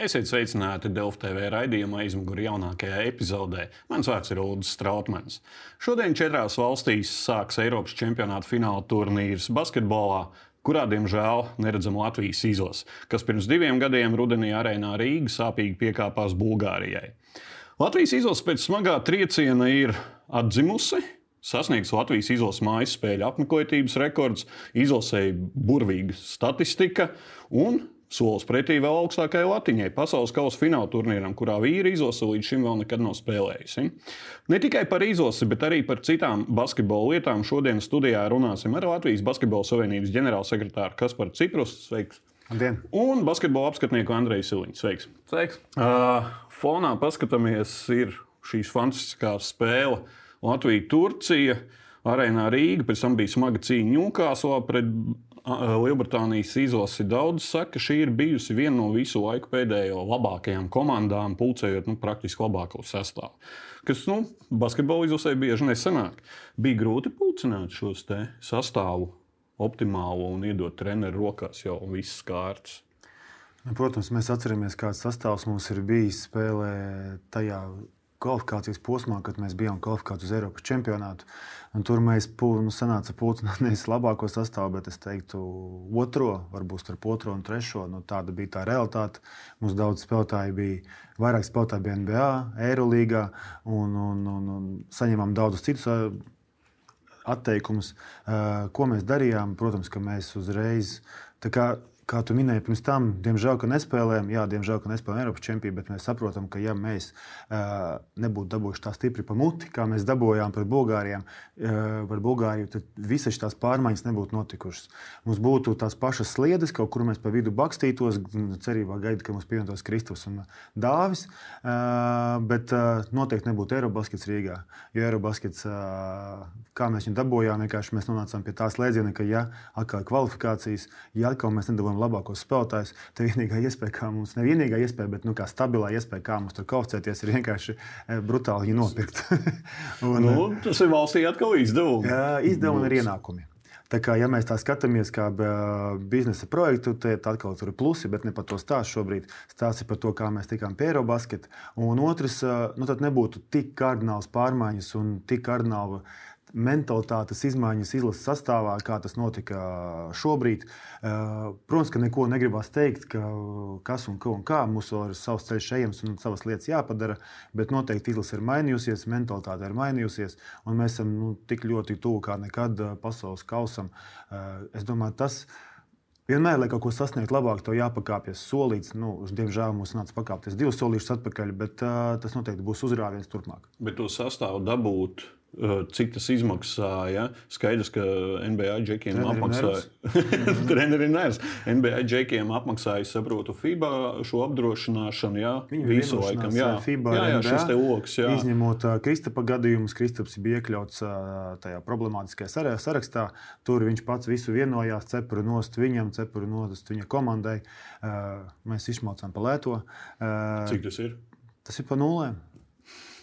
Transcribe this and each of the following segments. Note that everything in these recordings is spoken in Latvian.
Esiet sveicināti Delfa TV raidījuma aizmugurē jaunākajā epizodē. Mans vārds ir Ulrichs Strautmans. Šodien četrās valstīs sāks Eiropas čempionāta fināla turnīrs basketbolā, kurā, diemžēl, neredzam Latvijas izlasi, kas pirms diviem gadiem rudenī arēnā Rīgā sāpīgi piekāpās Bulgārijai. Latvijas izlase pēc smagā trieciena ir atdzimusi. Sasniegs Latvijas izlases mājas spēļu apmeklētības rekords, izlasēja burvīga statistika un solis pretī vēl augstākajai latiņai, pasaules kausa fināla turnīram, kurā vīri izlase līdz šim vēl nekad nav spēlējusi. Ne tikai par izlasi, bet arī par citām basketbola lietām šodien studijā runāsim ar Latvijas Basketbola Savienības ģenerālsekretāru Kasparu Ciprus. Sveiks! Labdien. Un basketbola apskatnieku Andreju Siliņu. Sveiks! Sveiks. Uh, fonā paskatāmies, ir šīs fantastiskās spēles Latvija-Turcija. Arēnā Rīga, pēc tam bija smaga cīņa Ņūkāslā pret Lielbritānijas izlasi daudz saka, ka šī ir bijusi viena no visu laiku pēdējo labākajām komandām, pulcējot nu, praktiski labāko sastāvu. Kas nu, basketbola izlasē bieži nesanāk. Bija grūti pulcināt šos sastāvu optimālu un iedot treneru rokās jau viss kārtas. Nu, protams, mēs atceramies, kāds sastāvs mums ir bijis spēlē tajā kvalifikācijas posmā, kad mēs bijām kvalifikēti uz Eiropas čempionātu. Tur mēs mums sanāca pulcināt nevis labāko sastāvu, bet es teiktu, otro, varbūt starp otro un trešo. Nu, tāda bija tā realitāte. Mums daudz spēlētāji bija, vairāk spēlētāji bija NBA, Eirolīgā un, un, un, un saņēmām daudzus citus atteikumus. Ko mēs darījām? Protams, ka mēs uzreiz. Kā, kā tu minēji pirms tam, diemžēl, ka nespēlējām, jā, diemžēl, ka nespēlējām Eiropas čempionu, bet mēs saprotam, ka ja mēs uh, nebūtu dabūjuši tā stipri pa muti, kā mēs dabūjām pret Bulgāriem, uh, par Bulgāriju, tad visas šīs pārmaiņas nebūtu notikušas. Mums būtu tās pašas sliedes, kaut kur mēs pa vidu bakstītos, cerībā gaidīt, ka mums pievienotos Kristus un Dāvis, uh, bet uh, noteikti nebūtu Eirobaskets Rīgā, jo Eirobaskets, uh, kā mēs viņu dabūjām, vienkārši mēs nonācām pie tās slēdziena, ka ja atkal kvalifikācijas, ja atkal mēs nedabūjam labākos spēlētājus. Tā vienīgā iespēja, kā mums, ne vienīgā iespēja, bet nu, kā stabilā iespēja, kā mums tur kaucēties, ir vienkārši eh, brutāli nopirkt. un, nu, tas ir valstī atkal izdevumi. Izdevumi ir ienākumi. Tā kā, ja mēs tā skatāmies kā biznesa projektu, tad atkal tur ir plusi, bet ne par to stāstu šobrīd. Stāsts ir par to, kā mēs tikām pie Eirobasketa. Un otrs, nu, tad nebūtu tik kardināls pārmaiņas un tik kardināli mentalitātes izmaiņas izlases sastāvā, kā tas notika šobrīd. Protams, ka neko negribas teikt, ka kas un un kā mums ir savs ceļš ejams un savas lietas jāpadara, bet noteikti izlase ir mainījusies, mentalitāte ir mainījusies, un mēs esam nu, tik ļoti tuvu kā nekad pasaules kausam. Es domāju, tas ir. Vienmēr, lai kaut ko sasniegtu labāk, to jāpakāpjas solīts. Nu, diemžēl mums nāca pakāpties divus solīšus atpakaļ, bet uh, tas noteikti būs uzrāviens turpmāk. Bet to sastāvu dabūt cik tas izmaksāja. Skaidrs, ka NBA džekiem apmaksāja. Treneri nervs. NBA džekiem apmaksāja, saprotu, FIBA šo apdrošināšanu. Jā, Viņi visu laikam. Jā, FIBA, jā, jā, šis te loks. Jā. Izņemot uh, Kristapa gadījumus, Kristaps bija iekļauts uh, tajā problemātiskajā sarakstā. Tur viņš pats visu vienojās, cepuru nost viņam, cepuru nost viņa komandai. Uh, mēs izmaucām pa lēto. Cik tas ir? Tas ir pa nulēm.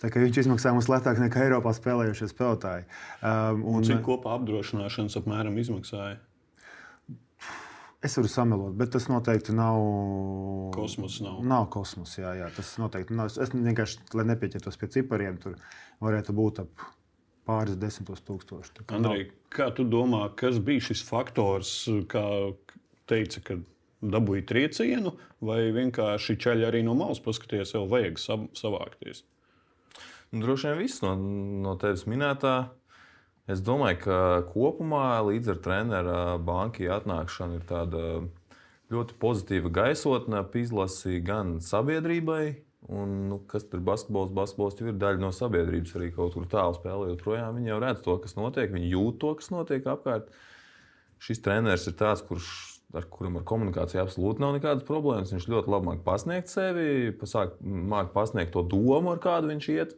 Viņš izmaksā mums lētāk nekā Eiropā spēlējušie spēlētāji. Um, un, cik kopā apdrošināšanas apmēram izmaksāja? Es varu samelot, bet tas noteikti nav. Kosmos nav. Nav kosmos, jā, jā. Tas noteikti nav. Es vienkārši, lai nepieķertos pie cipariem, tur varētu būt ap pāris desmitos tūkstoši. Andrej, nav... kā tu domā, kas bija šis faktors, kā teica, ka dabūja triecienu, vai vienkārši ceļā arī no malas paskaties, vēl vajag savākties? Nu, droši vien viss no, no tevis minētā. Es domāju, ka kopumā līdz ar treneru bankai atnākšanu ir tāda ļoti pozitīva gaisotne izlasi gan sabiedrībai, Un, nu, kas tur basketbols, basketbols jau ir daļa no sabiedrības, arī kaut kur tālu spēlējot projām. Viņi jau redz to, kas notiek, viņi jūt to, kas notiek apkārt. Šis treneris ir tāds, kurš, ar kuram ar komunikāciju absolūti nav nekādas problēmas. Viņš ļoti labi māca pasniegt sevi, māca pasniegt to domu, ar kādu viņš iet.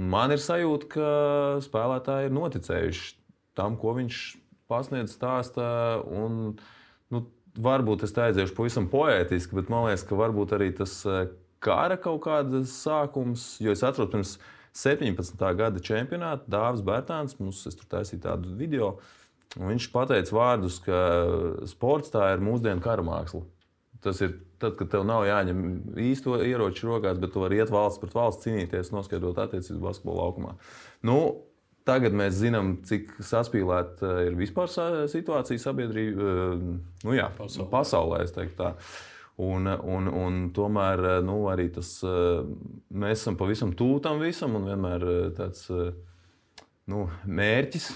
Man ir sajūta, ka spēlētāji ir noticējuši tam, ko viņš pasniedz, stāstā. Un, nu, varbūt es tā aiziešu pavisam poētiski, bet man liekas, ka varbūt arī tas eh, kara kaut kāds sākums, jo es atceros pirms 17. gada čempionāta Dārzs Bērtāns, mums tur taisīja tādu video. Viņš teica vārdus, ka sports tā ir mūsdienu kara māksla. Tas ir tad, kad tev nav jāņem īsto ieroču rokās, bet tu vari iet valsts pret valsts cīnīties, noskaidrot attiecības basketbola laukumā. Nu, Tagad mēs zinām, cik saspīlēta ir vispār situācija sabiedrībā, nu jā, pasaulē. pasaulē un, un, un tomēr nu, arī tas, mēs esam pavisam tuvu tam visam un vienmēr tāds nu, mērķis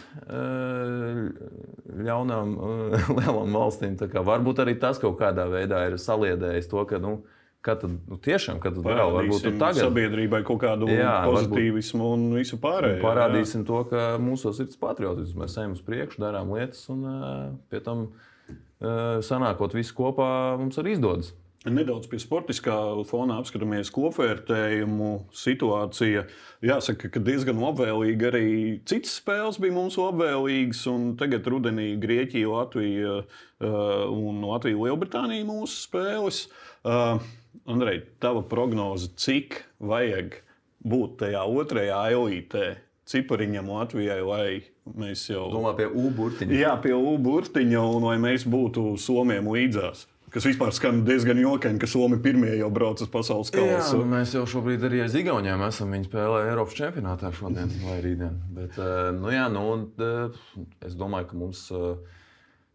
ļaunām lielām valstīm. Varbūt arī tas kaut kādā veidā ir saliedējis to, ka. Nu, Kad tad nu, tiešām, kad tad vēl varbūt tagad sabiedrībai kaut kādu jā, pozitīvismu un visu pārējo. Parādīsim jā. to, ka mūsos ir patriotisms. Mēs ejam uz priekšu, darām lietas un pie tam sanākot visu kopā, mums arī izdodas. Nedaudz pie sportiskā fona apskatāmies kopvērtējumu situāciju. Jāsaka, ka diezgan labvēlīgi arī citas spēles bija mums labvēlīgas. Tagad rudenī Grieķija, Latvija un Latvija Lielbritānija mūsu spēles. Uh, Andrej, tava prognoze, cik vajag būt tajā otrajā elītē, cipariņam Latvijai, lai mēs jau. Domā pie U-burtiņa. Jā, pie U-burtiņa, un lai mēs būtu Somijam līdzās. Kas vispār skan diezgan jokaini, ka Somija pirmie jau brauc uz pasaules kausa. Jā, nu mēs jau šobrīd arī ar Zigauniem esam. Viņi spēlē Eiropas čempionātā šodien vai rītdien. Bet, eh, nu jā, nu, un, eh, es domāju, ka mums. Uh,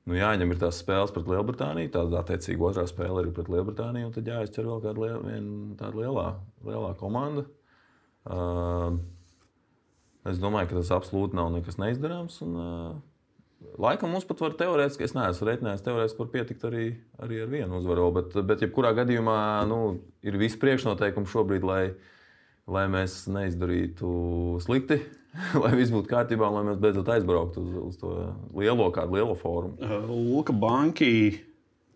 nu, jāņem ir tās spēles pret Lielbritāniju, tad attiecīgi otrā spēle ir pret Lielbritāniju, un tad jāizķer vēl kāda liel, vien, tāda lielā, lielā komanda. Uh, es domāju, ka tas absolūti nav nekas neizdarāms. Un, uh, laikam mums pat var teorētiski, es neesmu reiķinājis, teorētiski var pietikt arī, arī ar vienu uzvaru. Bet, bet jebkurā gadījumā nu, ir visi priekšnoteikumi šobrīd, lai, lai mēs neizdarītu slikti lai viss būtu kārtībā, lai mēs beidzot aizbrauktu uz, uz to lielo, kādu lielo fórumu. Luka Banki.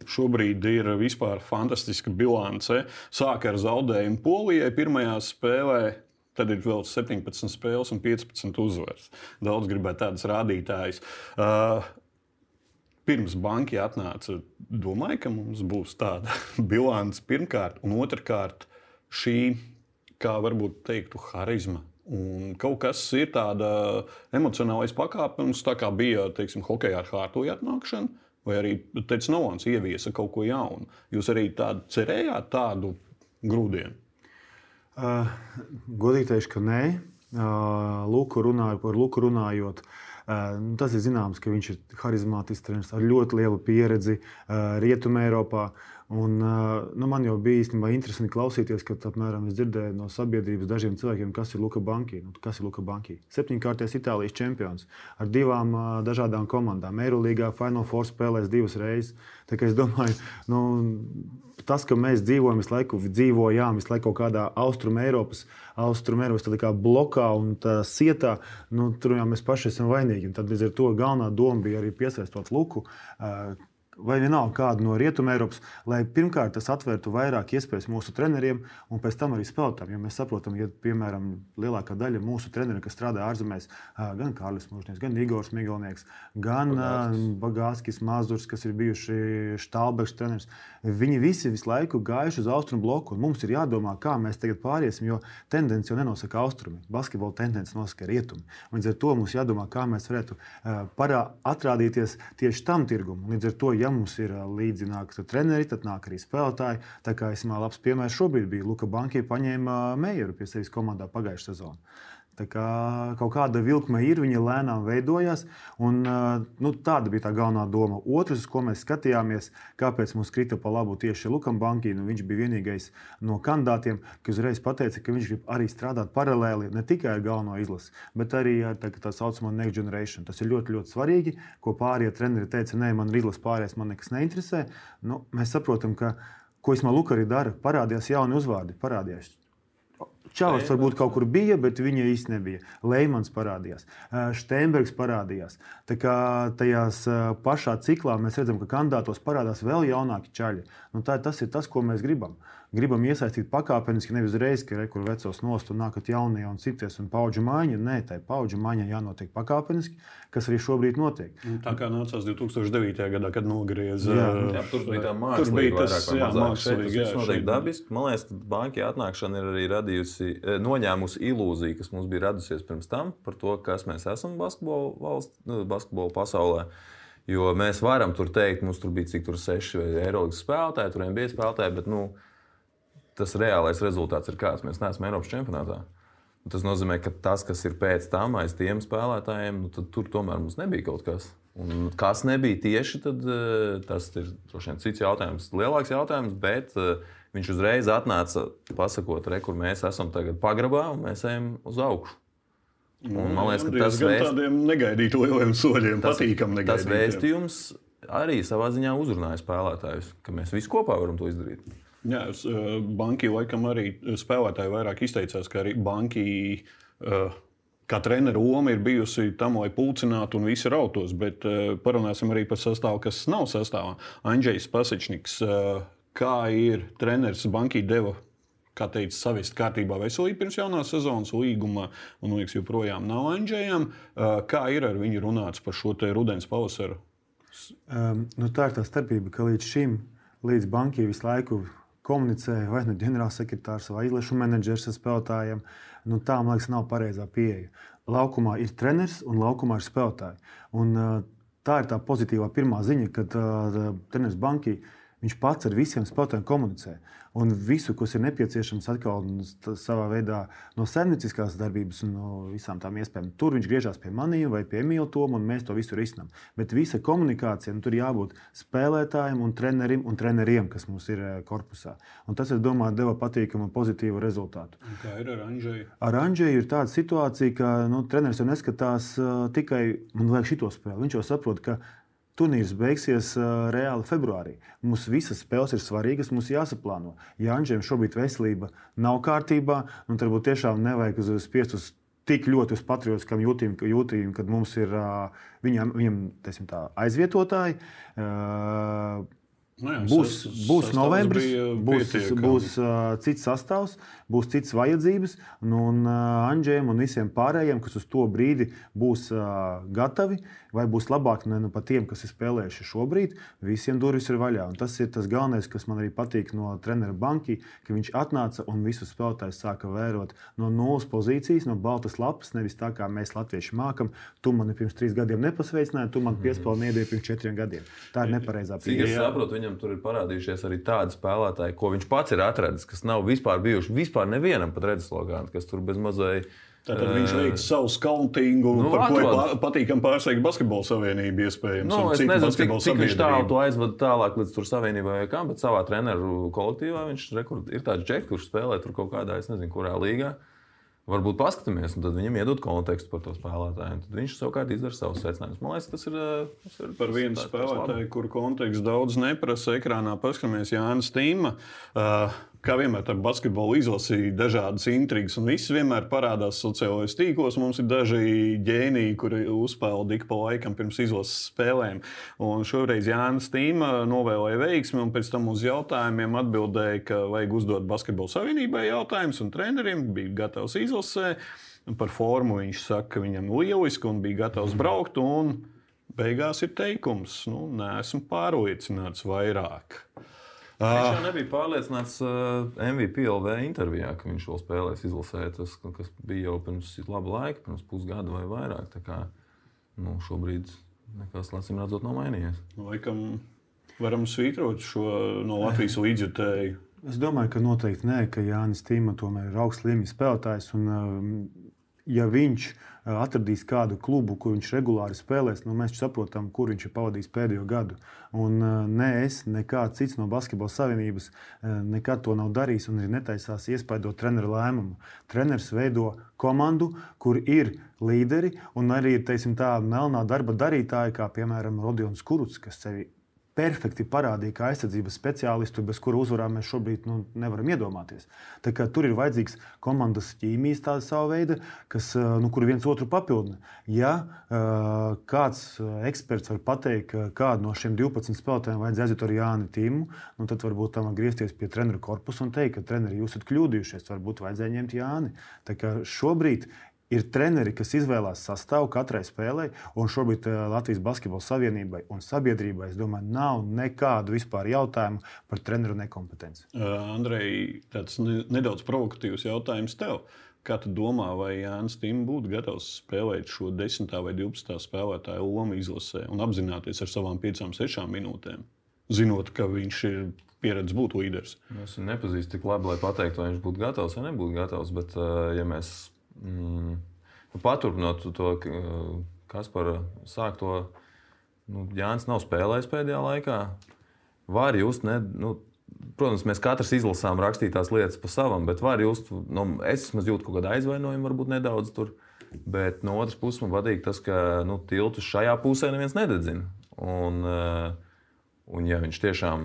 Šobrīd ir vispār fantastiska bilance. Sāka ar zaudējumu Polijai pirmajā spēlē, tad ir vēl 17 spēles un 15 uzvaras. Daudz gribētu tādas rādītājas. Uh, pirms banki atnāca, domāju, ka mums būs tāda bilance pirmkārt, un otrkārt šī, kā varbūt teiktu, harizma Un kaut kas ir tāds emocionālais pakāpienis, tā kā bija teiksim, hokeja ar hārtoju atnākšanu, vai arī Teicis Novans ieviesa kaut ko jaunu. Jūs arī tādu cerējāt tādu grūdienu? Uh, godīgi teikšu, ka nē. Uh, Luku runāju, par Luku runājot. Uh, tas ir zināms, ka viņš ir harizmātisks treneris ar ļoti lielu pieredzi Rietumē, Eiropā. Un, nu, man jau bija īstenībā interesanti klausīties, kad apmēram, es dzirdēju no sabiedrības dažiem cilvēkiem, kas ir Luka Banki. Nu, kas ir Luka Banki? Septiņkārtais Itālijas čempions ar divām dažādām komandām. Eirolandā Final Four spēlēs divas reizes. Es domāju, nu, tas, ka mēs dzīvojam visu laiku, dzīvojām visu laiku kaut kādā austrumu Eiropas kā blokā un sietā, nu, tur jau mēs paši esam vainīgi. Un tad līdz ar to galvenā doma bija arī piesaistot Luku. Uh, vai vienalga kādu no Rietumē Eiropas, lai pirmkārt tas atvērtu vairāk iespējas mūsu treneriem un pēc tam arī spēlētājiem. Jo mēs saprotam, ka, piemēram, lielākā daļa mūsu treneriem, kas strādā ārzemēs, gan Kārlis Mūžnieks, gan Igors Migalnieks, gan Bagāskis Mazurs, kas ir bijuši Štālbeks treneris, viņi visi visu laiku gājuši uz austrumu bloku. Mums ir jādomā, kā mēs tagad pāriesim, jo tendence jau nenosaka austrumi. Basketbola tendence nosaka rietumi. Līdz ar to mums jādomā, kā mēs varētu parā, atrādīties tieši tam tirgumam. Līdz ar to ja mums ir līdzi nāk treneri, tad nāk arī spēlētāji. Tā kā es labs piemērs šobrīd bija Luka Banki, paņēma Meijeru pie sevis komandā pagājušajā sezonā. Tā kā kaut kāda vilkme ir, viņa lēnām veidojās. Un, nu, tāda bija tā galvenā doma. Otrs, ko mēs skatījāmies, kāpēc mums krita pa labu tieši Lukam Banki. Nu, viņš bija vienīgais no kandidātiem, kas uzreiz pateica, ka viņš grib arī strādāt paralēli ne tikai ar galveno izlasi, bet arī ar tā, tā saucamo Next Generation. Tas ir ļoti, ļoti svarīgi. Ko pārējie treneri teica, nē, man ir izlase pārējais, man nekas neinteresē. Nu, mēs saprotam, ka ko Ismail Luka arī dara, parādījās jauni uzvārdi. Parādījās Čāvars varbūt kaut kur bija, bet viņa īsti nebija. Leimans parādījās, Steinbergs parādījās. Tā kā tajās pašā ciklā mēs redzam, ka kandidātos parādās vēl jaunāki čaļi. Nu, tā, tas ir tas, ko mēs gribam gribam iesaistīt pakāpeniski, nevis uzreiz, ka rekur vecos nost un nākat jaunie un cities un paudžu maiņa. Nē, tai paudžu maiņa jānotiek pakāpeniski, kas arī šobrīd notiek. Nu, tā kā nācās 2009. gadā, kad nogrieza. Jā, jā, tur bija tā mākslīga. Tur bija tas, jā, mākslīgi. Jā, tas noteikti dabiski. Man liekas, ka banka atnākšana ir arī radījusi, noņēmusi ilūziju, kas mums bija radusies pirms tam par to, kas mēs esam basketbola valsts, nu, basketbola pasaulē. Jo mēs varam tur teikt, mums tur bija cik tur seši Eiropas spēlētāji, tur bija spēlētāji, bet nu, tas reālais rezultāts ir kāds. Mēs neesam Eiropas čempionātā. Tas nozīmē, ka tas, kas ir pēc tam aiz tiem spēlētājiem, nu, tur tomēr mums nebija kaut kas. Un kas nebija tieši, tad, eh, tas ir vien, cits jautājums, lielāks jautājums. Bet eh, viņš uzreiz atnāca, pasakot, re, kur mēs esam tagad pagrabā un mēs ejam uz augšu. Un, man liekas, ka tas ir vēst... tādiem negaidītiem lieliem soļiem, tas, patīkam negaidītiem. Tas vēstījums arī savā ziņā uzrunāja spēlētājus, ka mēs visi kopā varam to izdarīt. Jā, eh, banki laikam arī spēlētāji vairāk izteicās, ka arī banki. Uh, kā treneru loma ir bijusi tam, lai pulcinātu un visi rautos, bet uh, parunāsim arī par sastāvu, kas nav sastāvā. Andrzejs Pasečniks, uh, kā ir treneris Bankī deva kā teica, savest kārtībā veselību pirms jaunās sezonas līguma, un liekas, joprojām nav Anģējam. Kā ir ar viņu runāts par šo rudens pavasaru? Um, nu tā ir tā starpība, ka līdz šim, līdz bankai visu laiku komunicē vai nu ģenerālsekretārs vai izlašu menedžers ar spēlētājiem. Nu, tā, man liekas, nav pareizā pieeja. Laukumā ir treneris un laukumā ir spēlētāji. Un, tā ir tā pozitīvā pirmā ziņa, kad uh, treneris bankai viņš pats ar visiem spēlētājiem komunicē un visu, kas ir nepieciešams atkal savā veidā no saimnieciskās darbības un no visām tām iespējām. Tur viņš griežas pie maniem vai pie Emīļa Toma, un mēs to visu risinām. Bet visa komunikācija nu, tur jābūt spēlētājiem un trenerim un treneriem, kas mums ir eh, korpusā. Un tas, es domāju, deva patīkamu pozitīvu rezultātu. Un kā ir ar Anģēju? Ar Anģēju ir tāda situācija, ka nu, treneris jau neskatās uh, tikai, man liekas, šito spēli. Viņš jau saprot, ka Turnīrs beigsies uh, reāli februārī. Mums visas spēles ir svarīgas, mums jāsaplāno. Ja Anģēram šobrīd veselība nav kārtībā, nu, tad varbūt tiešām nevajag uz spiest uz tik ļoti uz patriotiskām jūtīm, jūtīm kad mums ir uh, viņam, viņam tā, aizvietotāji. Uh, Nu jā, būs būs novembris, būs, būs uh, cits sastāvs, būs citas vajadzības. Un, un uh, Anģēm un visiem pārējiem, kas uz to brīdi būs uh, gatavi, vai būs labāk ne nu, pat tiem, kas ir spēlējuši šobrīd, visiem durvis ir vaļā. Un tas ir tas galvenais, kas man arī patīk no treneru banki, ka viņš atnāca un visus spēlētājus sāka vērot no nulles pozīcijas, no baltas lapas, nevis tā kā mēs latvieši mākam. Tu mani pirms trīs gadiem nepasveicināji, tu man piespēlēji niedēļ pirms četriem gadiem. Tā ir nepareizā pieeja viņam tur ir parādījušies arī tādi spēlētāji, ko viņš pats ir atradzis, kas nav vispār bijuši vispār nevienam pat redzeslogā, kas tur bez mazai. Tātad uh, viņš veic savu skautingu, nu, par atrod. ko patīkam pārsteigt Basketbola savienību. Iespējams, nu, es nezinu, cik, cik viņš tālu to aizvada tālāk līdz tur savienībai vai kam, bet savā treneru kolektīvā viņš rekur, ir tāds džeks, kurš spēlē tur kaut kādā, es nezinu, kurā līgā. Varbūt paskatāmies, un tad viņam iedod kontekstu par to spēlētāju. Tad viņš savukārt izdara savus secinājumus. Man liekas, tas ir, tas ir par vienu spēlētāju, kuru kontekstu daudz neprasa. Ekrānā paskatāmies Jānis Tīma. Uh, kā vienmēr ar basketbolu izlasīja dažādas intrigas, un viss vienmēr parādās sociālajos tīklos. Mums ir daži ģēniji, kuri uzspēlē ik pa laikam pirms izlases spēlēm. Un šoreiz Jānis Tīma novēlēja veiksmi, un pēc tam uz jautājumiem atbildēja, ka vajag uzdot basketbola savienībai jautājumus, un treneriem bija gatavs izlasē. Par formu viņš saka, ka viņam lieliski un bija gatavs braukt. Beigās ir teikums, nu, neesmu pārliecināts vairāk. Viņš jau nebija pārliecināts uh, MVP LV intervijā, ka viņš vēl spēlēs izlasē. Tas, kas bija jau pirms laba laika, pirms pusgada vai vairāk. Tā kā nu, šobrīd nekas, acīm redzot, nav mainījies. Laikam varam svītrot šo no Latvijas līdzjutēju. Es domāju, ka noteikti nē, ka Jānis Tīma tomēr ir augsts līmenis spēlētājs. Un, ja viņš ir atradīs kādu klubu, kur viņš regulāri spēlēs, nu, mēs saprotam, kur viņš ir pavadījis pēdējo gadu. Un ne es, ne kāds cits no Basketbola savienības nekad to nav darījis un ir netaisās iespaidot treneru lēmumu. Treneris veido komandu, kur ir līderi un arī ir tā melnā darba darītāji, kā piemēram Rodions Kuruts, kas sevi perfekti parādīja, kā aizsardzības speciālistu, bez kura uzvarām mēs šobrīd nu, nevaram iedomāties. Tur ir vajadzīgs komandas ķīmijas, tāda sava veida, kas, nu, kur viens otru papildina. Ja uh, kāds eksperts var pateikt, kādu no šiem 12 spēlētājiem vajadzēja aiziet ar Jāni Tīmu, nu, tad varbūt tam griezties pie treneru korpusa un teikt, ka treneri jūs esat kļūdījušies, varbūt vajadzēja ņemt Jāni. Šobrīd Ir treneri, kas izvēlās sastāvu katrai spēlei, un šobrīd eh, Latvijas Basketbola Savienībai un sabiedrībai, es domāju, nav nekādu vispār jautājumu par treneru nekompetenci. Uh, Andrej, tāds nedaudz provokatīvs jautājums tev. Kā tu domā, vai Jānis Tīm būtu gatavs spēlēt šo 10. vai 12. spēlētāju lomu izlasē un apzināties ar savām 5-6 minūtēm, zinot, ka viņš ir pieredzējis būt līderis? Es viņu nepazīstu tik labi, lai pateiktu, vai viņš būtu gatavs vai nebūtu gatavs. Bet, eh, ja mēs mm, paturpinot to, kas par sākto, nu, Jānis nav spēlējis pēdējā laikā. Var just, ne, nu, protams, mēs katrs izlasām rakstītās lietas pa savam, bet var just, nu, es vismaz jūtu kaut kādu aizvainojumu, varbūt nedaudz tur. Bet no otras puses man patīk tas, ka nu, tiltus šajā pusē neviens nededzina. Un, eh, un ja viņš tiešām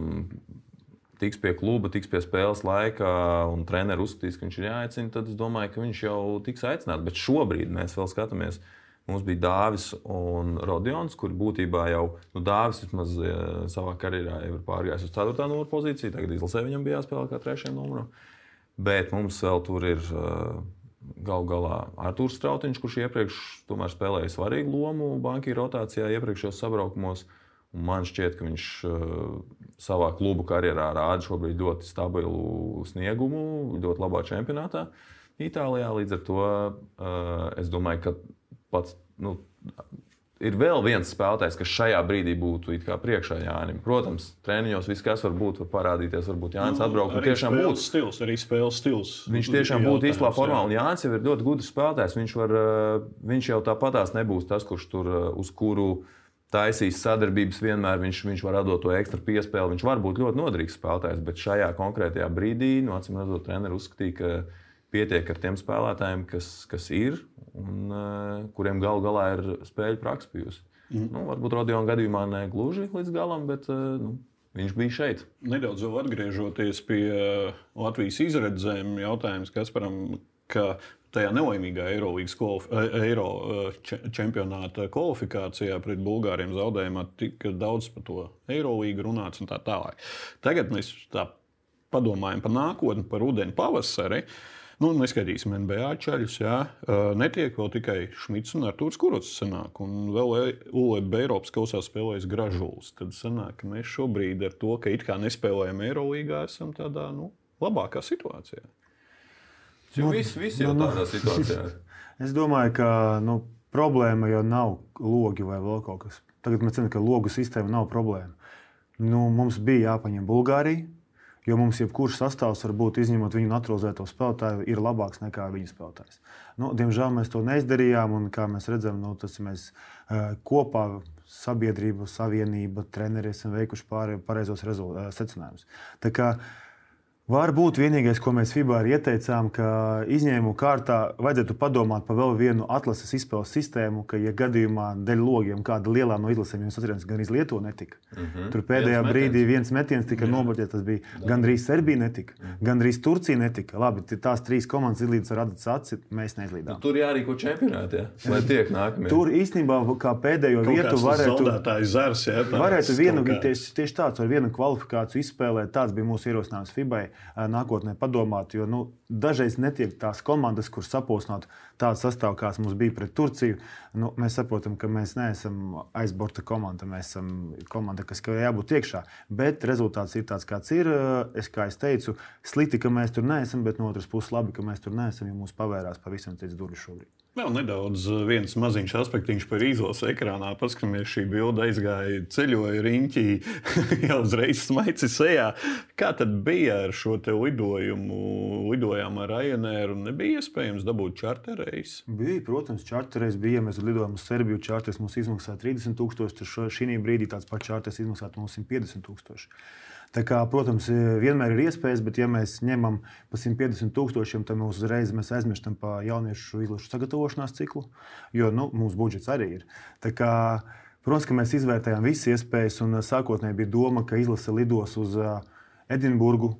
tiks pie kluba, tiks pie spēles laika, un treneris uzskatīs, ka viņš ir jāaicina, tad es domāju, ka viņš jau tiks aicināts. Bet šobrīd mēs vēl skatāmies Mums bija Dāvis un Rodions, kuri būtībā jau nu, Dāvis vismaz savā karjerā ir pārgājis uz 4. numuru pozīciju. Tagad izlasē viņam bija jāspēlē kā 3. numuru. Bet mums vēl tur ir gal galā Arthurs Strautiņš, kurš iepriekš spēlēja svarīgu lomu bankas rotācijā iepriekšējos sabraukumos. Un man šķiet, ka viņš savā klubu karjerā rāda šobrīd ļoti stabilu sniegumu, ļoti labā čempionātā Itālijā. Līdz ar to es domāju, ka pats. Nu, Ir vēl viens spēlētājs, kas šajā brīdī būtu priekšā Jānis. Protams, treniņos viss, kas var būt, var parādīties. Varbūt Jānis nu, atbrauc un tiešām būtu stils, arī spēles stils. Viņš tiešām būtu īstenībā formā, un Jānis jau ir ļoti gudrs spēlētājs. Viņš, var, eh, viņš jau tāpatās nebūs tas, kurš tur eh, uz kuru taisīs sadarbības vienmēr. Viņš, viņš var dot to ekstra piespēli. Viņš var būt ļoti noderīgs spēlētājs, bet šajā konkrētajā brīdī, nu, acīm redzot, treneris uzskatīja, ka pietiek ar tiem spēlētājiem, kas, kas ir un uh, kuriem galu galā ir spēļu praksa bijusi. Mm. Nu, varbūt Rodiona gadījumā ne gluži līdz galam, bet uh, nu, viņš bija šeit. Nedaudz atgriežoties pie uh, Latvijas izredzēm, jautājums Kasparam, ka tajā nelaimīgā Eirolandes Eiro čempionāta kvalifikācijā pret Bulgāriem zaudējumā tika daudz par to Eirolīgu runāts un tā tālāk. Tagad mēs tā padomājam par nākotni, par rudeni, pavasari. Nu, neskaitīsim NBA ceļus. Jā. Netiek vēl tikai Šmits un Arthurs Kurots. Sanāk, un vēl ULB Eiropas kausā spēlējas Gražulis. Tad sanāk, ka mēs šobrīd ar to, ka it kā nespēlējam Eirolīgā, esam tādā nu, labākā situācijā. Nu, viss, viss jau nu, nu, tādā situācijā. Es domāju, ka nu, problēma jau nav logi vai vēl kaut kas. Tagad mēs zinām, ka logu sistēma nav problēma. Nu, mums bija jāpaņem Bulgārija, Jo mums jebkurš sastāvs, varbūt izņemot viņu naturalizēto spēlētāju, ir labāks nekā viņa spēlētājs. Nu, diemžēl mēs to neizdarījām, un kā mēs redzam, nu, tas mēs uh, kopā, sabiedrība, savienība, treneri esam veikuši pareizos secinājumus. Varbūt vienīgais, ko mēs FIBA ieteicām, ka izņēmumu kārtā vajadzētu padomāt par vēl vienu atlases izpēles sistēmu, ka, ja gadījumā dēļ logiem kāda lielā no izlasēm jums atcerās, gan iz Lietuvu netika. Mm -hmm. Tur pēdējā viens brīdī metiens. viens metiens tika nobaudīts, tas bija Jā. gandrīz Serbija netika, mm -hmm. gandrīz Turcija netika. Labi, tās trīs komandas izlīdz ar Adatas aci, mēs neizlīdām. Nu, tur jārīko čempionātā, lai tiek nākamie. Tur īstenībā kā pēdējo Kaut vietu varētu, zars, jā, varētu vienu, tieši, tieši tāds ar vienu kvalifikāciju izspēlēt. Tāds bija mūsu ierosinājums FIBA nākotnē padomāt. Jo nu, dažreiz netiek tās komandas, kuras saposinātu tādu sastāvu, kāds mums bija pret Turciju. Nu, mēs saprotam, ka mēs neesam aizborta komanda. Mēs esam komanda, kas jābūt iekšā. Bet rezultāts ir tāds, kāds ir. Es, kā es teicu, slikti, ka mēs tur neesam, bet no otras puses labi, ka mēs tur neesam, jo mums pavērās pavisam cits durvis šobrīd. Vēl nedaudz eh, viens maziņš aspekts par izlases ekrānā. Paskatāmies, šī bilde aizgāja ceļoja riņķī, jau uzreiz smaici sejā. Kā tad bija ar šo lidojumu? Lidojām ar Ryanair un nebija iespējams dabūt čarterreis? Bija, protams, čarterreis bija. Mēs lidojām uz Serbiju, čarters mums izmaksāja 30 tūkstoši, tad šī brīdī tāds pats čarters izmaksātu mums 150 tūkstoši. Tā kā, protams, vienmēr ir iespējas, bet, ja mēs ņemam pa 150 tūkstošiem, tad mēs uzreiz mēs aizmirstam par jauniešu izlašu sagatavošanās ciklu, jo nu, mūsu budžets arī ir. Tā kā, protams, ka mēs izvērtējām visas iespējas, un sākotnēji bija doma, ka izlase lidos uz Edinburgu.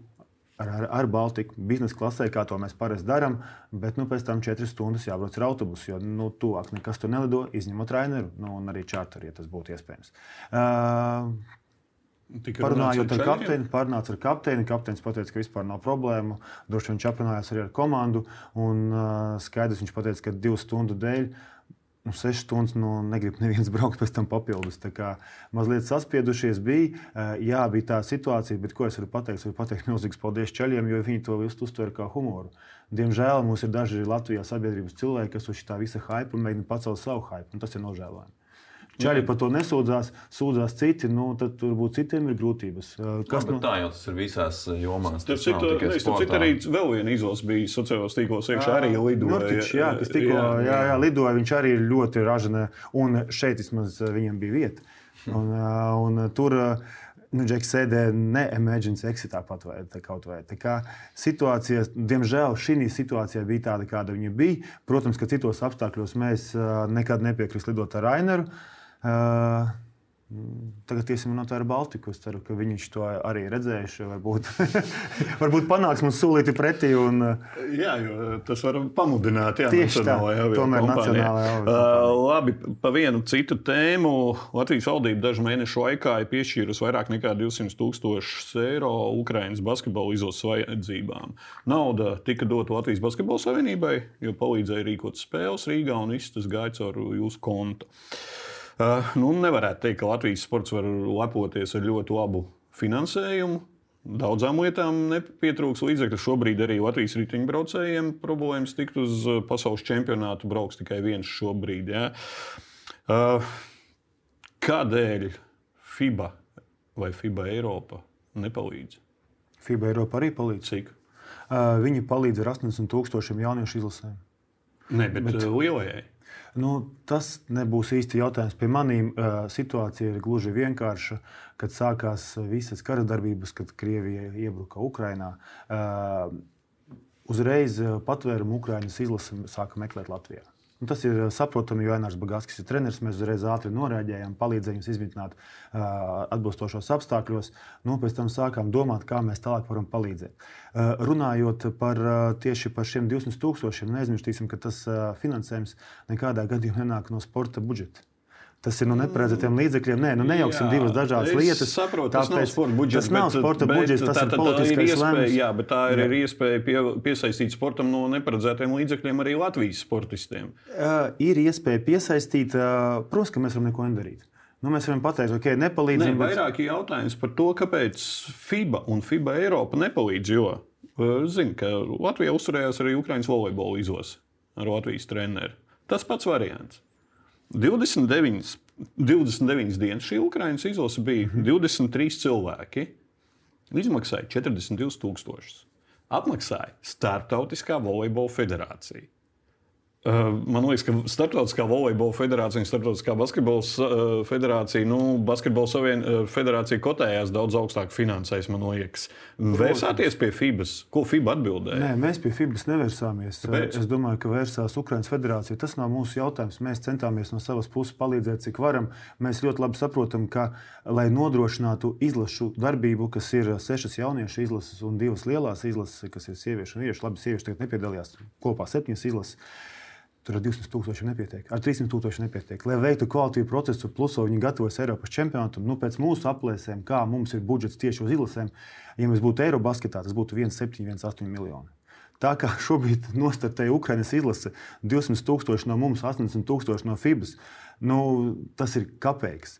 Ar, ar, ar Baltiku biznesa klasē, kā to mēs parasti darām, bet nu, pēc tam četras stundas jābrauc ar autobusu, jo nu, tuvāk nekas tur nelido, izņemot traineru nu, un arī čārteru, ja tas būtu iespējams. Uh, Tika Parunājot ar, ar kapteini, pārnāca ar kapteini. Kapteinis teica, ka vispār nav problēmu. Droši vien viņš aprunājās arī ar komandu. Un, uh, skaidrs, viņš teica, ka divu stundu dēļ nu, 6 stundas nu, negrib neviens braukt pēc tam papildus. Tā kā mazliet saspiedušies bija. Jā, bija tā situācija, bet ko es varu pateikt? Es varu pateikt milzīgs paldies ceļiem, jo viņi to visu uztver kā humoru. Diemžēl mums ir daži Latvijā sabiedrības cilvēki, kas uz šī visa hype mēģina pacelt savu hype. Tas ir nožēlojami. Čaļi par to nesūdzās, sūdzās citi, nu, tad turbūt citiem ir grūtības. Kas no... tā jau tas ir visās jomās? Tas ir cits arī vēl viena izlase bija sociālajos tīklos, iekšā arī lidoja. Nurkič, jā, kas tikko jā, jā, jā, lidoja, viņš arī ir ļoti ražana, un šeit vismaz viņam bija vieta. Un, un tur nu, Džeks sēdēja ne emergency exitā pat vai kaut vai. Tā kā situācija, diemžēl šī situācija bija tāda, kāda viņa bija. Protams, ka citos apstākļos mēs nekad nepiekrist lidot ar Raineru. Uh, Tagad iesim no tā ar Baltiku. Es ceru, ka viņš to arī redzējuši. Varbūt, varbūt panāks mums solīti pretī. Un... Jā, tas var pamudināt. Jā, Tieši tā, tomēr nacionālajā uh, Labi, pa vienu citu tēmu. Latvijas valdība dažu mēnešu laikā ir piešķīrusi vairāk nekā 200 tūkstošus eiro Ukraiņas basketbola izlases vajadzībām. Nauda tika dota Latvijas Basketbola Savienībai, jo palīdzēja rīkot spēles Rīgā un viss tas gāja caur jūsu kontu. Uh, nu, nevarētu teikt, ka Latvijas sports var lepoties ar ļoti labu finansējumu. Daudzām lietām nepietrūks līdzekļu. Šobrīd arī Latvijas riteņbraucējiem problēmas tikt uz uh, pasaules čempionātu. Brauks tikai viens šobrīd. Ja. Uh, kādēļ FIBA vai FIBA Eiropa nepalīdz? FIBA Eiropa arī palīdz. Cik? Viņi palīdz ar 80,000 jauniešu izlasēm. Ne, bet, bet lielajai. Nu, tas nebūs īsti jautājums pie maniem. Situācija ir gluži vienkārša. Kad sākās visas kara darbības, kad Krievija iebruka Ukrajinā, uzreiz patvērumu Ukraiņas izlase sāka meklēt Latvijā. Un nu, tas ir saprotami, jo Ainārs Bagāskis ir treneris. Mēs uzreiz ātri noreaģējām, palīdzējām jums izmitnāt uh, atbilstošos apstākļos. Nu, pēc tam sākām domāt, kā mēs tālāk varam palīdzēt. Uh, runājot par, uh, tieši par šiem 200 tūkstošiem, neaizmirsīsim, ka tas finansējums nekādā gadījumā nenāk no sporta budžeta. Tas ir no nu neparedzētiem līdzekļiem. Nē, nu nejauksim jā, divas dažādas lietas. Saprotu, tas nav sporta budžets. Tas nav sporta bet, budžets, tas tā, ir politiskais lēmums. Jā, bet tā ir jā. iespēja pie, piesaistīt sportam no neparedzētiem līdzekļiem arī Latvijas sportistiem. Uh, ir iespēja piesaistīt, uh, protams, ka mēs varam neko nedarīt. Nu, mēs varam pateikt, ka okay, nepalīdzam. Ne, bet... Vairāk jautājums par to, kāpēc FIBA un FIBA Eiropa nepalīdz. Jo zinu, ka Latvijā uzturējās arī Ukraiņas volejbola izlase ar Latvijas treneru. Tas pats variants. 29, 29 dienas šī Ukraiņas izlase bija 23 mhm. cilvēki. Izmaksāja 42,000. Apmaksāja Startautiskā volejbola federācija. Uh, man liekas, ka Startautiskā volejbola federācija un Startautiskā basketbola uh, federācija, nu, basketbola savien, uh, federācija kotējās daudz augstāk finansēs, man liekas. Vērsāties pie FIBAS? Ko FIBA atbildēja? Nē, mēs pie FIBAS nevērsāmies. Kāpēc? Es domāju, ka vērsās Ukraiņas federācija. Tas nav mūsu jautājums. Mēs centāmies no savas puses palīdzēt, cik varam. Mēs ļoti labi saprotam, ka, lai nodrošinātu izlašu darbību, kas ir sešas jauniešu izlases un divas lielās izlases, kas ir sieviešu un vīriešu, labi, sieviešu tagad nepiedalījās kopā septiņas izlases. Tur ar 200 tūkstošiem nepietiek, ar 300 tūkstošiem nepietiek. Lai veiktu kvalitīvu procesu, plus viņi gatavojas Eiropas čempionātam, nu, pēc mūsu aplēsēm, kā mums ir budžets tieši uz izlasēm, ja mēs būtu Eirobasketā, tas būtu 1,7, 1,8 miljoni. Tā kā šobrīd nostartēja Ukraiņas izlase 200 tūkstoši no mums, 80 tūkstoši no FIBAS, nu, tas ir kapeiks.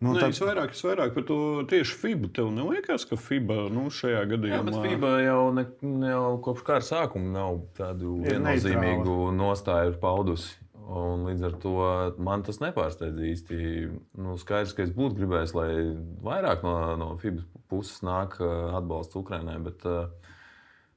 Nu, Nē, tā... es, vairāk, es vairāk par to tieši FIBA. Tev neliekas, ka FIBA nu, šajā gadījumā. Jā, FIBA jau, ne, jau kopš kara sākuma nav tādu viennozīmīgu nostāju paudusi. Un līdz ar to man tas nepārsteidz īsti. Nu, skaidrs, ka es būtu gribējis, lai vairāk no, no FIBA puses nāk uh, atbalsts Ukraiņai. Bet, uh,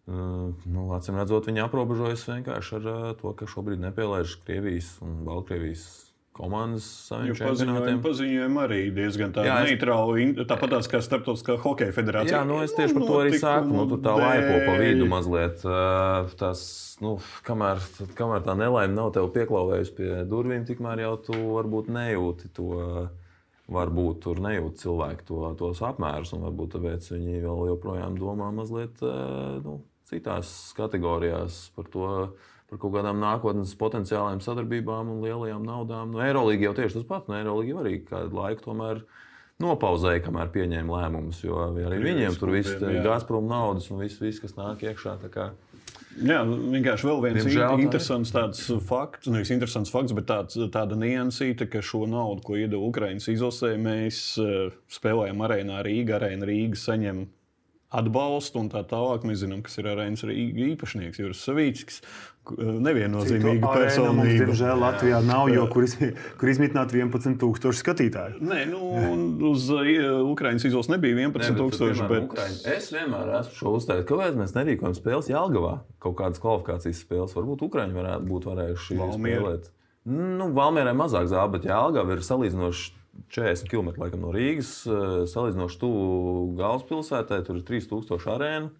nu, acīm redzot, viņi aprobežojas vienkārši ar uh, to, ka šobrīd nepielaiž Krievijas un Baltkrievijas komandas saviem paziņojumiem. Paziņojumi arī diezgan tādi neitrāli, tāpat kā Startautiskā hokeja federācija. Jā, nu es tieši par to arī saku. Nu, tu tā laipo pa vidu mazliet. Tas, nu, kamēr, kamēr tā nelaime nav tev pieklāvējusi pie durvīm, tikmēr jau tu varbūt nejūti to. Varbūt tur nejūt cilvēki to, tos apmērus, un varbūt tāpēc viņi vēl joprojām domā mazliet nu, citās kategorijās par to, uh, par kaut kādām nākotnes potenciālām sadarbībām un lielajām naudām. Nu, Eirolandā jau tieši tas pats. Nu, Eirolandā arī kādu laiku tomēr nopauzēja, kamēr pieņēma lēmumus. Jo arī viņiem tur viss ir Gazprom naudas un viss, viss kas nāk iekšā. Jā, vienkārši vēl viens Diemžēl interesants tāds fakts, nevis interesants fakts, bet tāds, tāda niansīta, ka šo naudu, ko iedeva Ukraiņas izlasē, mēs uh, spēlējam arēnā Rīgā. Arēna Rīga saņem atbalstu un tā tālāk. Mēs zinām, kas ir arēnas īpašnieks, Juris Savīckis. Neviennozīmīga Mums, personība. diemžēl, Latvijā nav, jo kur, iz, kur izmitināti 11,000 skatītāji. Nē, nu, uz uh, Ukraiņas izlases nebija 11,000. Bet... Ukraiņi, es vienmēr esmu šo uzstājis, kāpēc mēs nerīkojam spēles Jālgavā. Kaut kādas kvalifikācijas spēles. Varbūt Ukraiņi varētu būt varējuši Valmiera. spēlēt. Nu, Valmierai mazāk zāle, bet Jālgava ir salīdzinoši 40 km laikam, no Rīgas. eh, Salīdzinoši tuvu galvaspilsētai, tur ir 3000 arēna.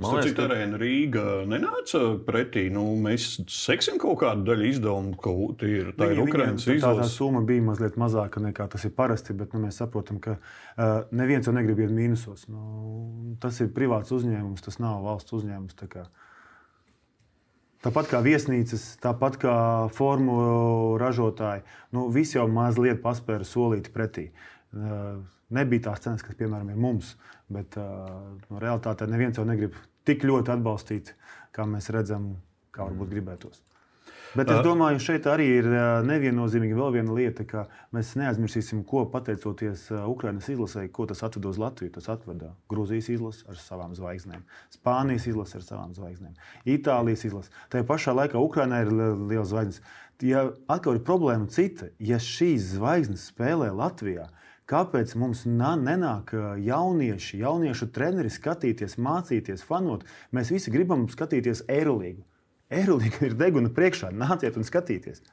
Man liekas, ka arēna Rīga nenāca pretī. Nu, mēs seksim kaut kādu daļu izdevumu, ka tie ir, tā ir Ukraiņas viņiem tā, tā summa bija mazliet mazāka nekā tas ir parasti, bet nu, mēs saprotam, ka uh, neviens jau negrib iet mīnusos. Nu, tas ir privāts uzņēmums, tas nav valsts uzņēmums. Tāpat kā viesnīcas, tāpat kā formulu ražotāji, nu, visi jau mazliet paspēra solīt pretī. Uh, Nebija tās cenas, kas, piemēram, ir mums, bet uh, no realitātē neviens jau negrib tik ļoti atbalstīt, kā mēs redzam, kā varbūt gribētos. Bet es domāju, šeit arī ir neviennozīmīga vēl viena lieta, ka mēs neaizmirsīsim, ko pateicoties Ukraiņas izlasē, ko tas atveda uz Latviju. Tas atveda Grūzijas izlasi ar savām zvaigznēm, Spānijas izlasi ar savām zvaigznēm, Itālijas izlasi. Tajā pašā laikā Ukraiņā ir li- liels zvaigznes. Ja atkal ir problēma cita, ja šīs zvaigznes spēlē Latvijā, Kāpēc mums nenāk jaunieši, jauniešu treneri skatīties, mācīties, fanot? Mēs visi gribam skatīties Eirolandu. Eirolandā ir deguna priekšā, nāciet un skatieties.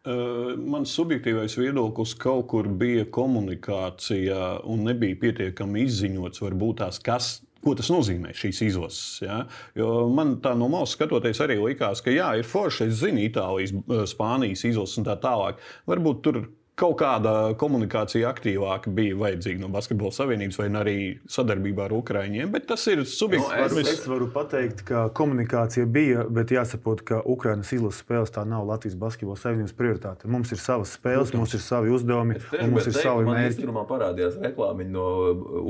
Mans subjektīvais viedoklis kaut kur bija komunikācijā un nebija pietiekami izziņots, varbūt tās, kas. Ko tas nozīmē šīs izlases? Ja? Jo man tā no malas skatoties, arī likās, ka jā, ir forši. Es zinu, Itālijas, Spānijas izlases un tā tālāk. Varbūt tur kaut kāda komunikācija aktīvāka bija vajadzīga no Basketbola Savienības vai arī sadarbībā ar Ukrāņiem. Bet tas ir subjektīvs. Es, es varu pateikt, ka komunikācija bija, bet jāsaprot, ka Ukraiņas izlases spēles tā nav Latvijas Basketbola Savienības prioritāte. Mums ir savas spēles, mums ir savi uzdevumi un mums ir savi man mērķi. Instagramā parādījās reklāmiņa no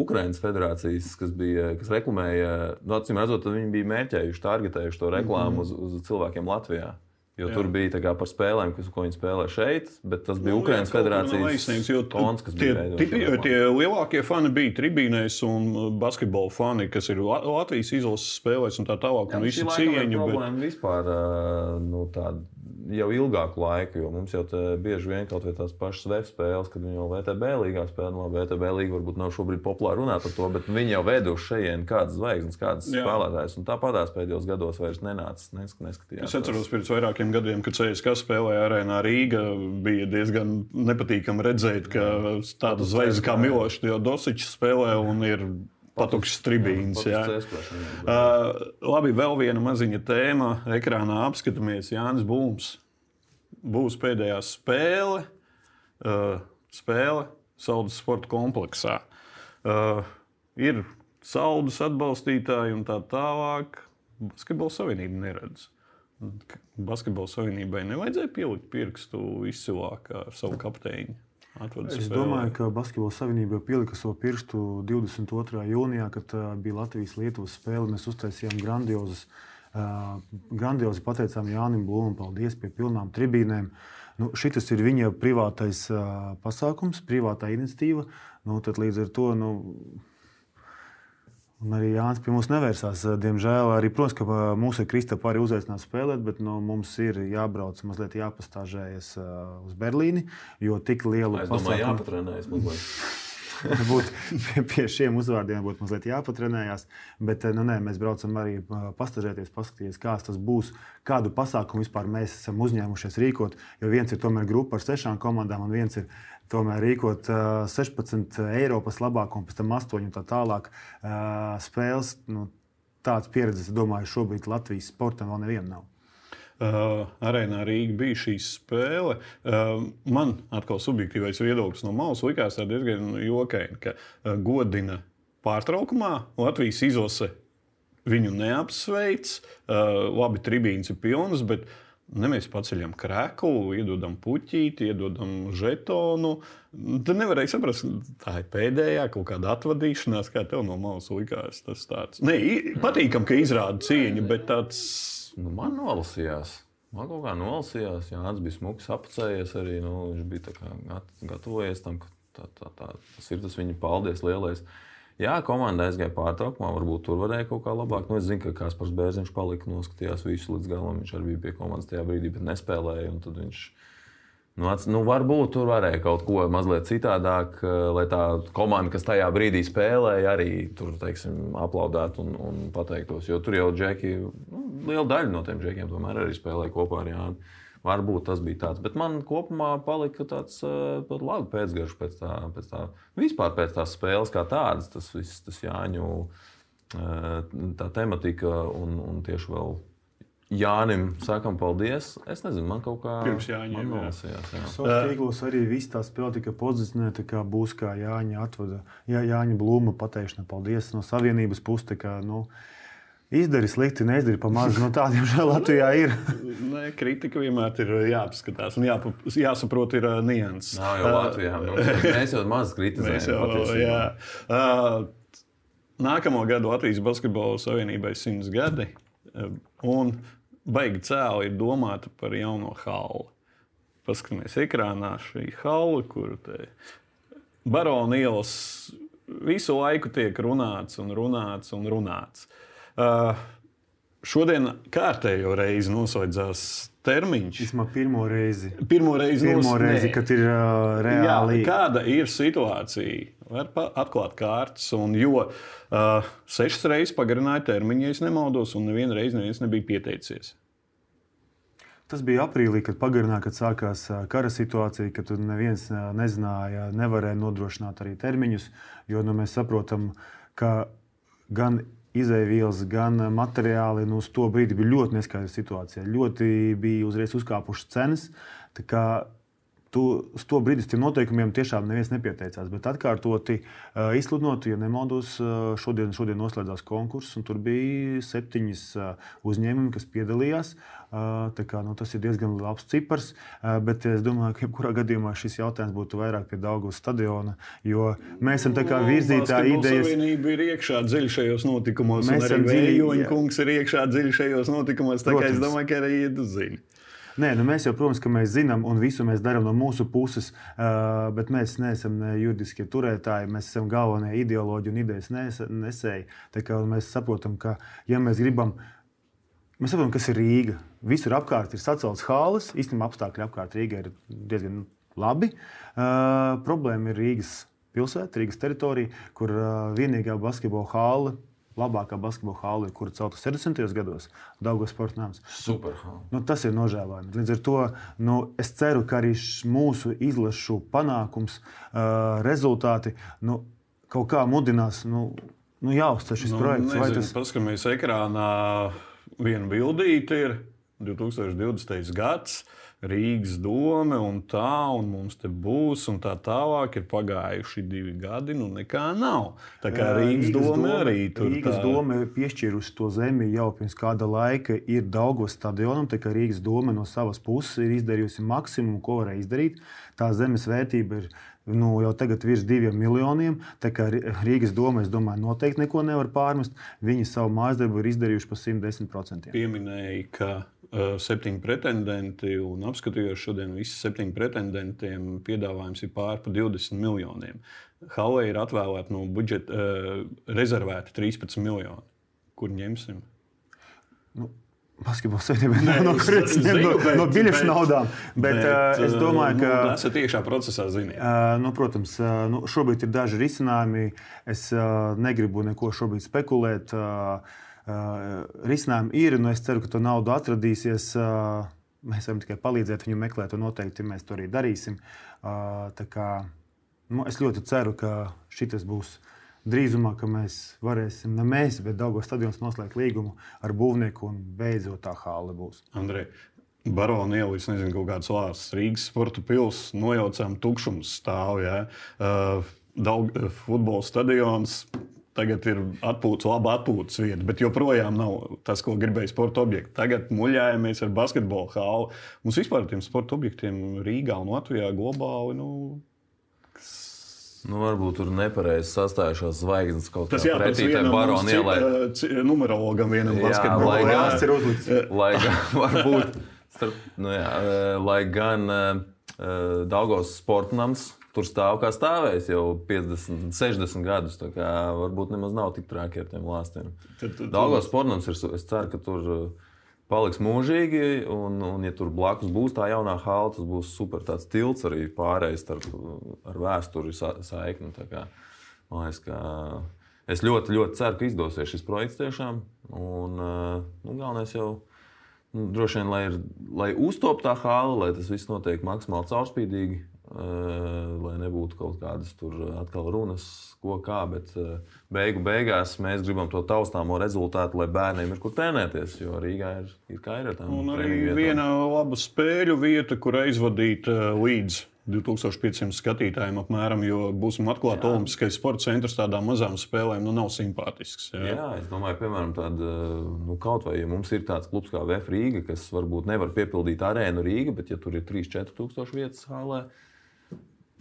Ukraiņas federācijas, kas, bija, kas reklamēja, no acīm redzot, viņi bija mērķējuši, targetējuši to reklāmu uz, uz cilvēkiem Latvijā. Jo Jā. tur bija tā kā par spēlēm, kas, ko viņi spēlē šeit, bet tas bija Nu, Ukraiņas jā, federācijas tons, kas tie, bija veidots tie, lielākie fani bija tribīnēs un uh, basketbola fani, kas ir La- Latvijas izlases spēlēs un tā tālāk. Un visi cieņu. Bet... vispār ā, nu, tāda jau ilgāku laiku, jo mums jau bieži vien kaut vai tās pašas web spēles, kad viņi jau VTB līgā spēlē, no VTB līga varbūt nav šobrīd populāri runāt par to, bet viņi jau veidojuši šeit kādas zvaigznes, kādas Jā. spēlētājas. Un tāpatās pēdējos gados vairs nenācis, nes- neskatījās. Es atceros, pirms vairākiem gadiem, kad CSK spēlēja arēnā Rīgā, bija diezgan nepatīkami redzēt, ka tādas zvaigznes kā Milošs Dosičs spēlē un ir patukšs tribīns. jā. Uh, labi, vēl viena maziņa tēma. Ekrānā apskatāmies Jānis Būms. Būs pēdējā spēle, uh, spēle Saudas sporta kompleksā. Uh, ir Saudas atbalstītāji un tā tālāk. Basketbola savienība neredz. Basketbola savienībai nevajadzēja pielikt pirkstu izcilākā savu kapteiņu. Atvadu Es domāju, ka Basketbola savienība jau pielika savu pirkstu 22. jūnijā, kad uh, bija Latvijas-Lietuvas spēle. Mēs uztaisījām grandiozas, uh, grandiozi pateicām Jānim Blūmam, paldies pie pilnām tribīnēm. Nu, šis ir viņa privātais uh, pasākums, privātā iniciatīva. Nu, tad līdz ar to nu, Un arī Jānis pie mums nevērsās. Diemžēl, arī, protams, ka ā, mūs ir Kristapa arī uzaicināts spēlēt, bet nu, mums ir jābrauc mazliet jāpastāžējas ā, uz Berlīni, jo tik lielu Es domāju, jāpatrenējas būtu pie, pie šiem uzvārdiem būtu mazliet jāpatrenējās. Bet nu, nē, mēs braucam arī pastažēties, paskatīties, kāds tas būs, kādu pasākumu vispār mēs esam uzņēmušies rīkot. Jo viens ir tomēr grupa ar sešām komandām, un viens ir tomēr rīkot ā, 16 Eiropas labāko, un pēc tam 8 un tā tālāk spēles. Nu, Tādas pieredzes, es domāju, šobrīd Latvijas sportam vēl nevienam nav. Uh, arēnā Rīga bija šī spēle. Uh, man atkal subjektīvais viedoklis no malas likās diezgan jokaini, ka uh, godina pārtraukumā Latvijas izlase viņu neapsveic. Uh, labi, tribīnas ir pilnas, bet ne mēs paceļam krēklu, iedodam puķīti, iedodam žetonu. Tad nevarēja saprast, tā ir pēdējā kaut kāda atvadīšanās, kā tev no malas likās. Tas tāds - patīkami, ka izrāda cieņu, bet tāds Nu, man nolasījās. Man kaut kā nolasījās, Jānis bija smuks apcēlies arī. Nu, viņš bija gat, gatavojies tam, ka tā, tā, tā, tas ir tas viņa paldies lielais. Jā, komanda aizgāja pārtraukumā, varbūt tur varēja kaut kā labāk. Nu, es zinu, ka Kaspars Bērziņš palika, noskatījās visu līdz galam. Viņš arī bija pie komandas tajā brīdī, bet nespēlēja. Tad viņš Nu, ats, nu, varbūt tur varēja kaut ko mazliet citādāk, eh, lai tā komanda, kas tajā brīdī spēlēja, arī tur teiksim, aplaudētu un, un pateiktos. Jo tur jau džeki, nu, liela daļa no tiem džekiem tomēr arī spēlēja kopā ar Jānu. Varbūt tas bija tāds, bet man kopumā palika tāds uh, labi pēcgarš pēc tā, pēc tā, vispār pēc tās spēles kā tādas, tas viss, tas Jāņu uh, tā tematika un, un tieši vēl Jānim sakām paldies. Es nezinu, man kaut kā pirms Jāņa nolasījās. Jā. Sociālos tīklos arī viss tā spēle tika pozicionēta, kā būs kā Jāņa atvada. Jā, Jāņa Blūma pateikšana paldies no savienības puses. Kā, nu, Izdari slikti, neizdari pa mazu. No tādiem žēl Latvijā ir. Nē, kritika vienmēr ir jāpaskatās un jāpa, jāsaprot, ir uh, nianses. Nav jau Latvijā. Nu, mēs jau maz kritizējam. Jau, uh, nākamo gadu Latvijas Basketbola Savienībai simts gadi. Un baigi cēlā ir domāta par jauno halu. Paskatāmies ekrānā šī hala, kur Barona ielas visu laiku tiek runāts un runāts un runāts. Uh, šodien kārtējo reizi nosaucās termiņš. Vismaz pirmo reizi. Pirmo reizi, pirmo nos... reizi kad ir uh, reāli. Jā, kāda ir situācija? Var atklāt kārtas, un jo uh, sešas reizes pagarināja termiņu, ja nemaldos, un nevienu reizi neviens nebija pieteicies. Tas bija aprīlī, kad pagarināja, kad sākās kara situācija, kad neviens nezināja, nevarēja nodrošināt arī termiņus. Jo nu, mēs saprotam, ka gan izēvielas, gan materiāli nu, uz to brīdi bija ļoti neskaidra situācija. Ļoti bija uzreiz uzkāpušas cenas. Tu, uz to brīdi tiem noteikumiem tiešām neviens nepieteicās. Bet atkārtoti uh, izsludinot, ja nemaldos, uh, šodien, šodien noslēdzās konkurss, un tur bija septiņas uh, uzņēmumi, kas piedalījās. Kā, nu, tas ir diezgan labs cipars, bet es domāju, ka jebkurā gadījumā šis jautājums būtu vairāk pie Daugavas stadiona, jo mēs esam kā virzītāji idejas. Savienība ir iekšā dziļi šajos notikumos, mēs un arī Vējoņa kungs ir iekšā dziļi šajos notikumos, tā Protams. kā es domāju, ka arī Iedu zina. Nē, nu mēs jau, protams, mēs zinām, un visu mēs darām no mūsu puses, bet mēs neesam ne juridiskie turētāji. Mēs esam galvenie ideoloģi un idejas nesēji. Mēs saprotam, ka, ja mēs gribam, mēs saprotam, kas ir Rīga. Visur apkārt ir sacelts hālis. Īstenībā apstākļi apkārt Rīgai ir diezgan labi. Uh, problēma ir Rīgas pilsēta, Rīgas teritorija, kur uh, vienīgā basketbola hāla labākā basketbola hāla, kura celta 70. gados, Daugos sporta nams. Nu, tas ir nožēlojami. Līdz ar to nu, es ceru, ka arī mūsu izlašu panākums, uh, rezultāti nu, kaut kā mudinās. Nu, Nu, jāuztver šis nu, projekts. Nezinu, tas... Paskatāmies ekrānā, viena bildīte ir 2020. gads. Rīgas doma un tā, un mums te būs, un tā tālāk ir pagājuši divi gadi, nu nekā nav. Tā kā Rīgas, Rīgas doma, doma arī tur ir. Rīgas tā... doma ir piešķīrusi to zemi jau pirms kāda laika, ir Daugos stadionam, tā kā Rīgas doma no savas puses ir izdarījusi maksimumu, ko varēja izdarīt. Tā zemes vērtība ir nu, jau tagad virs diviem miljoniem. Tā kā Rīgas doma, es domāju, noteikti neko nevar pārmest. Viņi savu mājas darbu ir izdarījuši par 110%. Pieminēja, ka septiņi pretendenti, un apskatījos šodien visus septiņu pretendentiem, piedāvājums ir pār par 20 miljoniem. Halē ir atvēlēta no budžeta uh, rezervēta 13 miljoni. Kur ņemsim? Nu. Basketbola savienībai nav no kurienes no, no biļešu naudām. Bet, bet uh, es domāju, nu, ka. Nu, tas ir tiešā procesā, ziniet. Uh, nu, protams, uh, nu, šobrīd ir daži risinājumi. Es uh, negribu neko šobrīd spekulēt. Uh, risinājumi ir, un es ceru, ka to naudu atradīsies. Uh, mēs varam tikai palīdzēt viņam meklēt, un noteikti mēs to arī darīsim. Uh, kā, nu, es ļoti ceru, ka šis būs drīzumā, ka mēs varēsim, ne mēs, bet Dāngos stadions noslēgt līgumu ar būvnieku, un beidzot tā hāla būs. Andrej. Barona iela, es nezinu, kaut kāds vārds, Rīgas sporta pilsēta, nojaucām tukšums stāv. Ja? Uh, Daudz futbola stadions, Tagad ir atpūta, laba atpūtas vieta, bet joprojām nav tas, ko gribēja sporta objekti. Tagad muļājamies ar basketbola hālu. Mums vispār ar tiem sporta objektiem Rīgā un Latvijā globāli nu, Nu, varbūt tur nepareizi sastājušās zvaigznes kaut Tas kā jā, tas baronu mums ielai. cita- ci- numerologam vienam Jā, basketbolā. lai gan- Tas ir uzlikts. Lai gan varbūt, starp, nu jā, lai gan uh, Daugos sportnams tur stāv kā stāvējis jau 50, 60 gadus. Varbūt nemaz nav tik traki ar tiem lāstiem. Daugos sportnams ir, es ceru, ka tur uh, paliks mūžīgi, un, un ja tur blakus būs tā jaunā hala, tas būs super tāds tilts arī pārējais starp, uh, ar vēsturi sa saikni. Man liekas, ka Es ļoti, ļoti ceru, ka izdosies šis projekts tiešām. Un, nu, galvenais jau nu, droši vien, lai, ir, lai uztop tā hala, lai tas viss notiek maksimāli caurspīdīgi, lai nebūtu kaut kādas tur atkal runas, ko kā. Bet uh, beigu beigās mēs gribam to taustāmo rezultātu, lai bērniem ir kur trenēties. Jo Rīgā ir, ir kā ir ar tām Un arī viena laba spēļu vieta, kur aizvadīt uh, līdz 2500 skatītājiem apmēram, jo būsim atklāti, Olimpiskais sporta centrs tādām mazām spēlēm nu, nav simpātisks. Jā. Jā, es domāju, piemēram, tāda, nu, kaut vai ja mums ir tāds klubs kā VF Rīga, kas varbūt nevar piepildīt arēnu Rīga, bet ja tur ir 3-4 tūkstoši vietas hālē,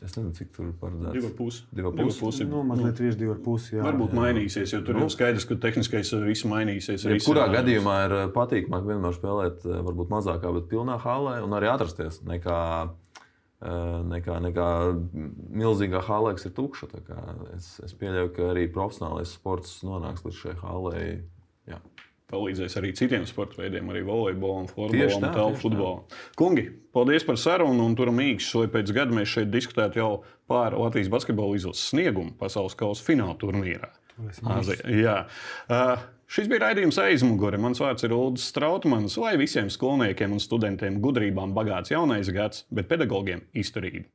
es nezinu, cik tur paredzēts. Divi pusi. Divi Divi pusi. pusi. Nu, mazliet divu ar pusi. Jā. Varbūt mainīsies, jo tur Nu. jau skaidrs, ka tehniskais uh, viss mainīsies. Ja kurā gadījumā ir eh, patīkamāk vienmēr spēlēt, eh, varbūt mazākā, bet pilnā hālē un arī atrasties nekā, eh, nekā, nekā milzīgā hālē, kas ir tukša. Tā kā Es, es pieļauju, ka arī profesionālais sports nonāks līdz šai hālē. Jā. Palīdzēs arī citiem sporta veidiem, arī volejbolam, tā, tālu futbolam. Kungi, paldies par sarunu un turam īkšķi, lai pēc gada mēs šeit diskutētu jau par Latvijas basketbola izlases sniegumu pasaules kausa fināla turnīrā. Jā. Uh, šis bija raidījums aizmugure. Mans vārds ir Ulrichs Strautmans. Lai visiem skolniekiem un studentiem gudrībām bagāts jaunais gads, bet pedagogiem izturība.